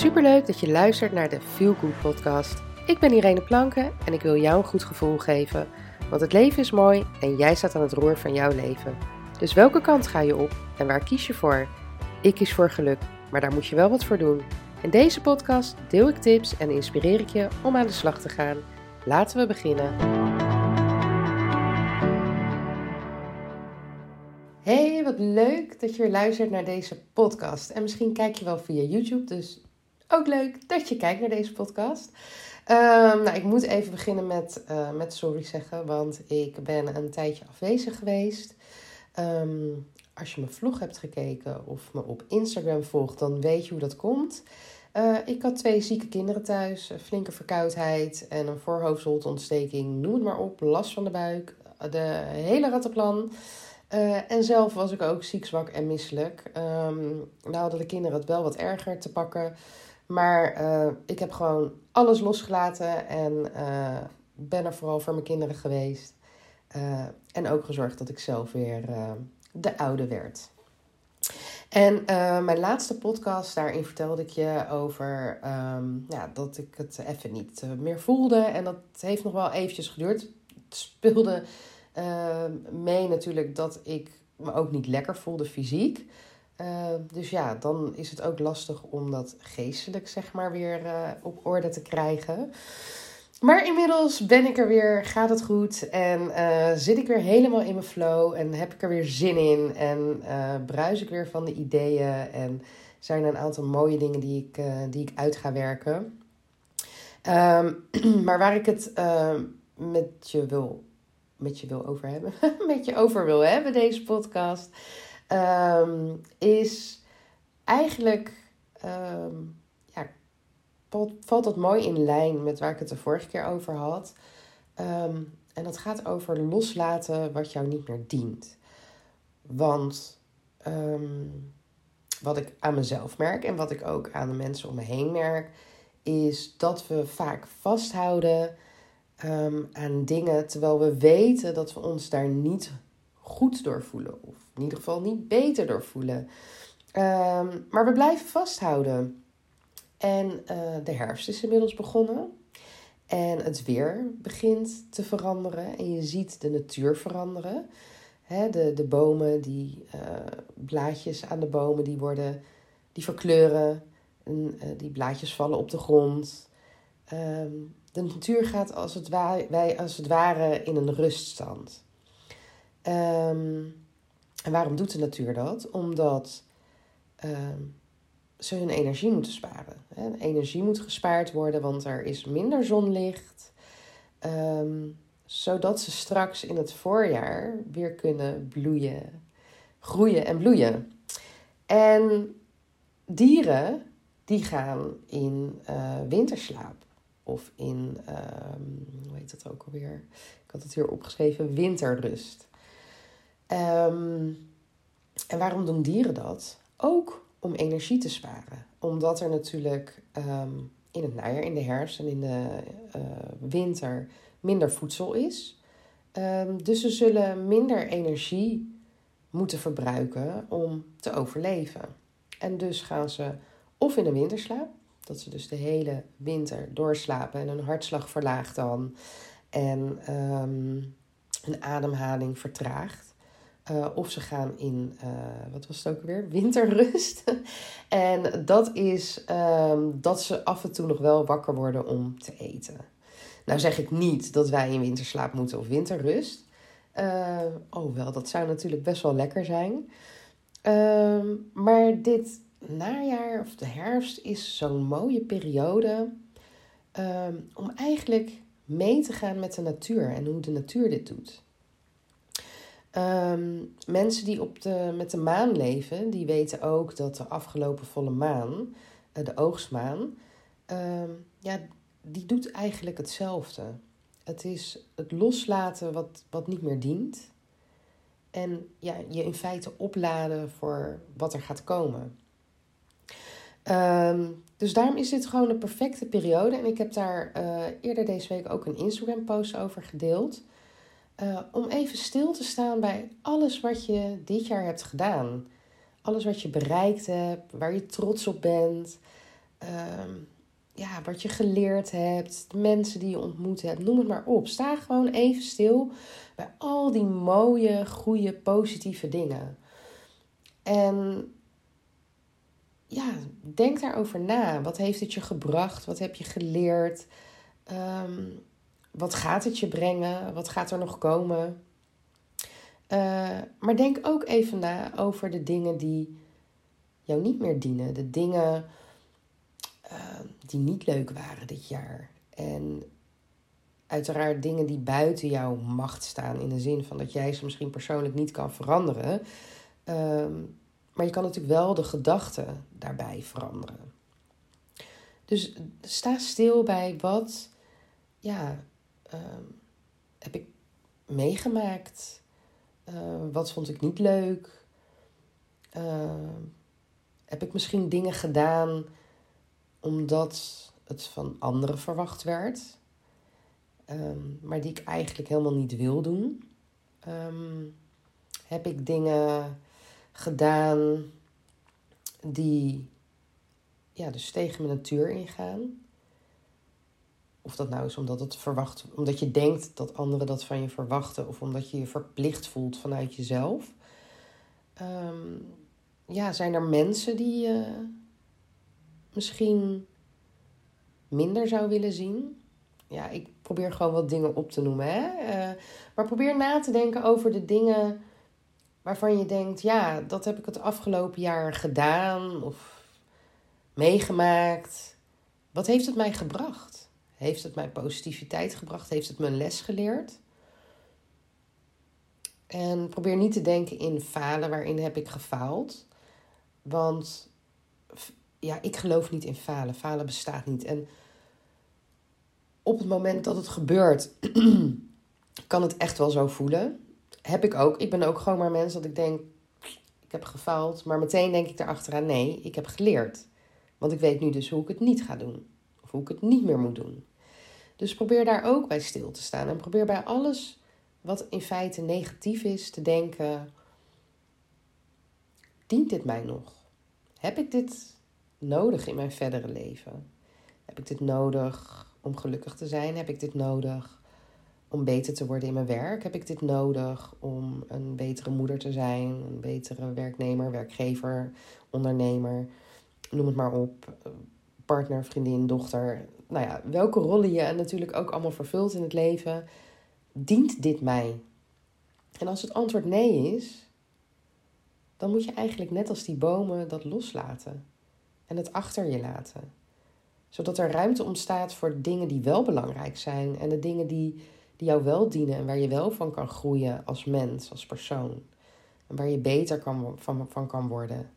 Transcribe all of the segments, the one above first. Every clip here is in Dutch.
Superleuk dat je luistert naar de Feel Good podcast. Ik ben Irene Planken en ik wil jou een goed gevoel geven. Want het leven is mooi en jij staat aan het roer van jouw leven. Dus welke kant ga je op en waar kies je voor? Ik kies voor geluk, maar daar moet je wel wat voor doen. In deze podcast deel ik tips en inspireer ik je om aan de slag te gaan. Laten we beginnen. Hey, wat leuk dat je weer luistert naar deze podcast. En misschien kijk je wel via YouTube, dus ook leuk dat je kijkt naar deze podcast. Ehm, nou, ik moet even beginnen met, uh, met sorry zeggen, want ik ben een tijdje afwezig geweest. Ehm, als je mijn vlog hebt gekeken of me op Instagram volgt, dan weet je hoe dat komt. Uh, ik had twee zieke kinderen thuis, flinke verkoudheid en een voorhoofdholteontsteking, noem het maar op, last van de buik, de hele rattenplan. Uh, en zelf was ik ook ziek, zwak en misselijk. Um, nou hadden de kinderen het wel wat erger te pakken. Maar uh, ik heb gewoon alles losgelaten en uh, ben er vooral voor mijn kinderen geweest. Uh, en ook gezorgd dat ik zelf weer de oude werd. En mijn laatste podcast, daarin vertelde ik je over um, ja, dat ik het even niet meer voelde. En dat heeft nog wel eventjes geduurd. Het speelde mee natuurlijk dat ik me ook niet lekker voelde fysiek. Uh, dus ja, dan is het ook lastig om dat geestelijk, zeg maar, weer uh, op orde te krijgen. Maar inmiddels ben ik er weer, gaat het goed en uh, zit ik weer helemaal in mijn flow en heb ik er weer zin in en bruis ik weer van de ideeën en zijn er een aantal mooie dingen die ik, die ik uit ga werken. Um, maar waar ik het met je wil, met je wil over hebben, met je over wil hebben, deze podcast um, is eigenlijk, um, ja, valt, dat mooi in lijn met waar ik het de vorige keer over had. Um, en dat gaat over loslaten wat jou niet meer dient. Want wat ik aan mezelf merk en wat ik ook aan de mensen om me heen merk, is dat we vaak vasthouden aan dingen terwijl we weten dat we ons daar niet goed door voelen. Of in ieder geval niet beter door voelen. Um, maar we blijven vasthouden. En uh, de herfst is inmiddels begonnen. En het weer begint te veranderen. En je ziet de natuur veranderen. De, de bomen, die uh, blaadjes aan de bomen, die worden, die verkleuren. En, uh, die blaadjes vallen op de grond. Um, de natuur gaat als het, wij als het ware in een ruststand. Um, en waarom doet de natuur dat? Omdat um, ze hun energie moeten sparen. Hè? Energie moet gespaard worden, want er is minder zonlicht. Um, zodat ze straks in het voorjaar weer kunnen bloeien, groeien en bloeien. En dieren die gaan in uh, winterslaap of in, um, hoe heet dat ook alweer? Ik had het hier opgeschreven, winterrust. Um, en waarom doen dieren dat? Ook om energie te sparen. Omdat er natuurlijk um, in het najaar, in de herfst en in de uh, winter minder voedsel is. Um, dus ze zullen minder energie moeten verbruiken om te overleven. En dus gaan ze of in een winterslaap, dat ze dus de hele winter doorslapen en hun hartslag verlaagt dan en um, hun ademhaling vertraagt. Uh, of ze gaan in, uh, wat was het ook weer? Winterrust. en dat is um, dat ze af en toe nog wel wakker worden om te eten. Nou zeg ik niet dat wij in winterslaap moeten of winterrust. Uh, oh wel, dat zou natuurlijk best wel lekker zijn. Uh, maar dit najaar of de herfst is zo'n mooie periode um, om eigenlijk mee te gaan met de natuur en hoe de natuur dit doet. Um, mensen die op de, met de maan leven, die weten ook dat de afgelopen volle maan, uh, de oogstmaan, um, ja, die doet eigenlijk hetzelfde. Het is het loslaten wat, wat niet meer dient. En ja, je in feite opladen voor wat er gaat komen. Um, dus daarom is dit gewoon een perfecte periode. En ik heb daar uh, eerder deze week ook een Instagram post over gedeeld. Uh, om even stil te staan bij alles wat je dit jaar hebt gedaan. Alles wat je bereikt hebt, waar je trots op bent. ehm, ja, wat je geleerd hebt, de mensen die je ontmoet hebt, noem het maar op. Sta gewoon even stil bij al die mooie, goede, positieve dingen. En ja, denk daarover na. Wat heeft het je gebracht? Wat heb je geleerd? Ehm, wat gaat het je brengen? Wat gaat er nog komen? Uh, maar denk ook even na over de dingen die jou niet meer dienen. De dingen uh, die niet leuk waren dit jaar. En uiteraard dingen die buiten jouw macht staan. In de zin van dat jij ze misschien persoonlijk niet kan veranderen. Um, maar je kan natuurlijk wel de gedachten daarbij veranderen. Dus sta stil bij wat ja, ehm, heb ik meegemaakt? Uh, wat vond ik niet leuk? Uh, heb ik misschien dingen gedaan omdat het van anderen verwacht werd, maar die ik eigenlijk helemaal niet wil doen? Heb ik dingen gedaan die ja, dus tegen mijn natuur ingaan. Of dat nou is omdat, het verwacht, omdat je denkt dat anderen dat van je verwachten, of omdat je je verplicht voelt vanuit jezelf. Ehm, ja, zijn er mensen die je misschien minder zou willen zien? Ja, ik probeer gewoon wat dingen op te noemen. Hè? Uh, maar probeer na te denken over de dingen waarvan je denkt, ja, dat heb ik het afgelopen jaar gedaan of meegemaakt. Wat heeft het mij gebracht? Heeft het mij positiviteit gebracht? Heeft het me een les geleerd? En probeer niet te denken in falen, waarin heb ik gefaald. Want ja, ik geloof niet in falen. Falen bestaat niet. En op het moment dat het gebeurt, kan het echt wel zo voelen heb ik ook. Ik ben ook gewoon maar mens dat ik denk, ik heb gefaald. Maar meteen denk ik erachteraan, nee, ik heb geleerd. Want ik weet nu dus hoe ik het niet ga doen. Of hoe ik het niet meer moet doen. Dus probeer daar ook bij stil te staan. En probeer bij alles wat in feite negatief is te denken: dient dit mij nog? Heb ik dit nodig in mijn verdere leven? Heb ik dit nodig om gelukkig te zijn? Heb ik dit nodig om beter te worden in mijn werk? Heb ik dit nodig om een betere moeder te zijn, een betere werknemer, werkgever, ondernemer, noem het maar op, partner, vriendin, dochter. Nou ja, welke rollen je natuurlijk ook allemaal vervult in het leven, dient dit mij? En als het antwoord nee is, dan moet je eigenlijk net als die bomen dat loslaten en het achter je laten. Zodat er ruimte ontstaat voor dingen die wel belangrijk zijn en de dingen die die jou wel dienen en waar je wel van kan groeien als mens, als persoon. En waar je beter kan, van, van kan worden.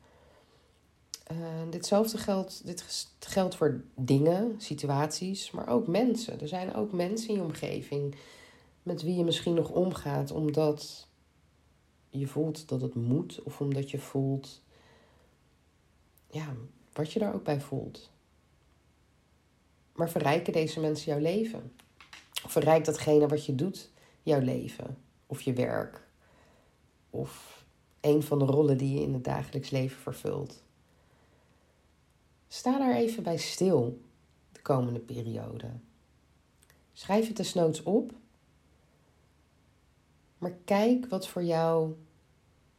Uh, ditzelfde geldt, dit geldt voor dingen, situaties, maar ook mensen. Er zijn ook mensen in je omgeving met wie je misschien nog omgaat omdat je voelt dat het moet of omdat je voelt ja, wat je daar ook bij voelt. Maar verrijken deze mensen jouw leven? verrijkt datgene wat je doet, jouw leven of je werk of een van de rollen die je in het dagelijks leven vervult. Sta daar even bij stil de komende periode. Schrijf het desnoods op, maar kijk wat voor jou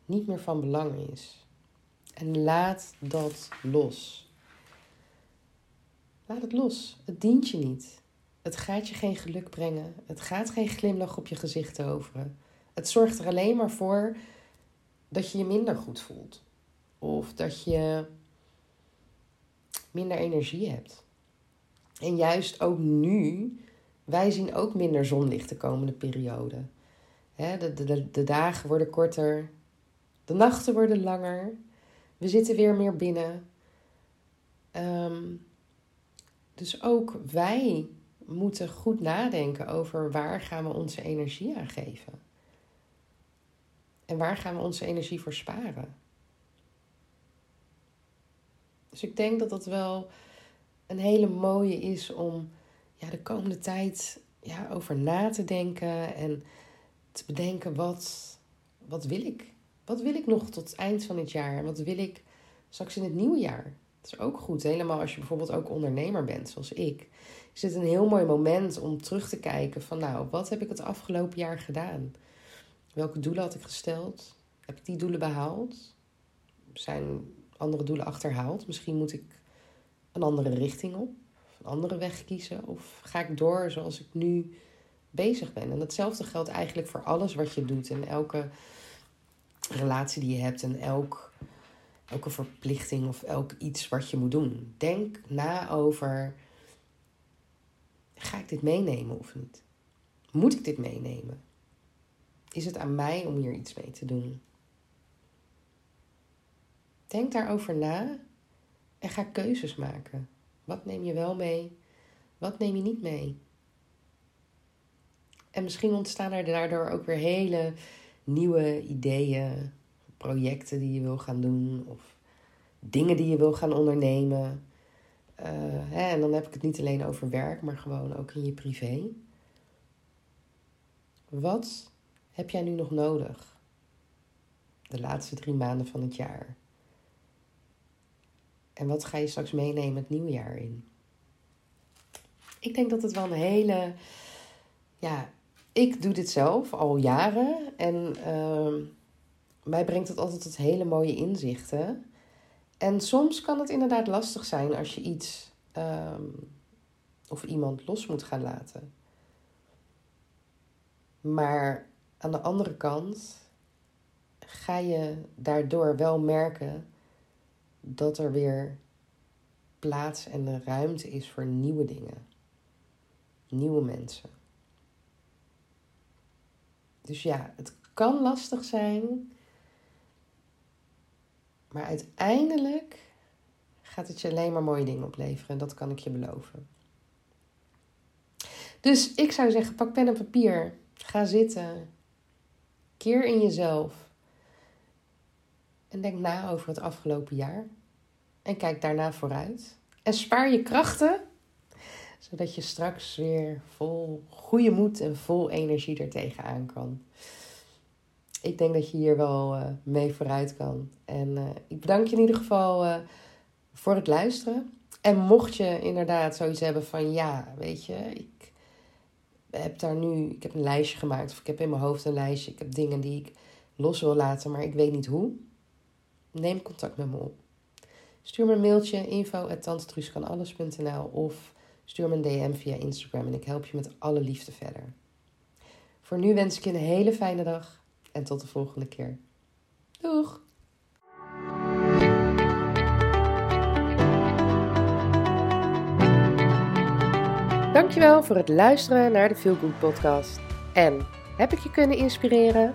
niet meer van belang is. En laat dat los. Laat het los. Het dient je niet. Het gaat je geen geluk brengen. Het gaat geen glimlach op je gezicht toveren. Het zorgt er alleen maar voor dat je je minder goed voelt. Of dat je minder energie hebt. En juist ook nu, wij zien ook minder zonlicht de komende periode. de, de, de dagen worden korter, de nachten worden langer, we zitten weer meer binnen. Ehm, dus ook wij moeten goed nadenken over waar gaan we onze energie aan geven. En waar gaan we onze energie voor sparen. Dus ik denk dat dat wel een hele mooie is om ja, de komende tijd ja, over na te denken en te bedenken wat, wat wil ik? Wat wil ik nog tot het eind van het jaar? En wat wil ik straks in het nieuwe jaar? Dat is ook goed. Helemaal als je bijvoorbeeld ook ondernemer bent, zoals ik. Is het een heel mooi moment om terug te kijken van nou, wat heb ik het afgelopen jaar gedaan? Welke doelen had ik gesteld? Heb ik die doelen behaald? Zijn andere doelen achterhaald? Misschien moet ik een andere richting op, een andere weg kiezen. Of ga ik door zoals ik nu bezig ben? En datzelfde geldt eigenlijk voor alles wat je doet en elke relatie die je hebt en elk, elke verplichting of elk iets wat je moet doen. Denk na over: ga ik dit meenemen of niet? Moet ik dit meenemen? Is het aan mij om hier iets mee te doen? Denk daarover na en ga keuzes maken. Wat neem je wel mee? Wat neem je niet mee? En misschien ontstaan er daardoor ook weer hele nieuwe ideeën, projecten die je wil gaan doen of dingen die je wil gaan ondernemen. Uh, hè, en dan heb ik het niet alleen over werk, maar gewoon ook in je privé. Wat heb jij nu nog nodig? De laatste drie maanden van het jaar. En wat ga je straks meenemen het nieuwe jaar in? Ik denk dat het wel een hele. Ja, ik doe dit zelf al jaren. En uh, mij brengt het altijd tot hele mooie inzichten. En soms kan het inderdaad lastig zijn als je iets um, of iemand los moet gaan laten. Maar aan de andere kant ga je daardoor wel merken dat er weer plaats en ruimte is voor nieuwe dingen, nieuwe mensen. Dus ja, het kan lastig zijn, maar uiteindelijk gaat het je alleen maar mooie dingen opleveren en dat kan ik je beloven. Dus ik zou zeggen, pak pen en papier, ga zitten, keer in jezelf en denk na over het afgelopen jaar. En kijk daarna vooruit. En spaar je krachten, zodat je straks weer vol goede moed en vol energie er tegenaan kan. Ik denk dat je hier wel uh, mee vooruit kan. En uh, ik bedank je in ieder geval uh, voor het luisteren. En mocht je inderdaad zoiets hebben van ja, weet je, ik heb daar nu, ik heb een lijstje gemaakt of ik heb in mijn hoofd een lijstje. Ik heb dingen die ik los wil laten, maar ik weet niet hoe neem contact met me op. Stuur me een mailtje info.tantetruuskanalles.nl of stuur me een DM via Instagram en ik help je met alle liefde verder. Voor nu wens ik je een hele fijne dag en tot de volgende keer. Doeg! Dankjewel voor het luisteren naar de Feel Good podcast. En heb ik je kunnen inspireren?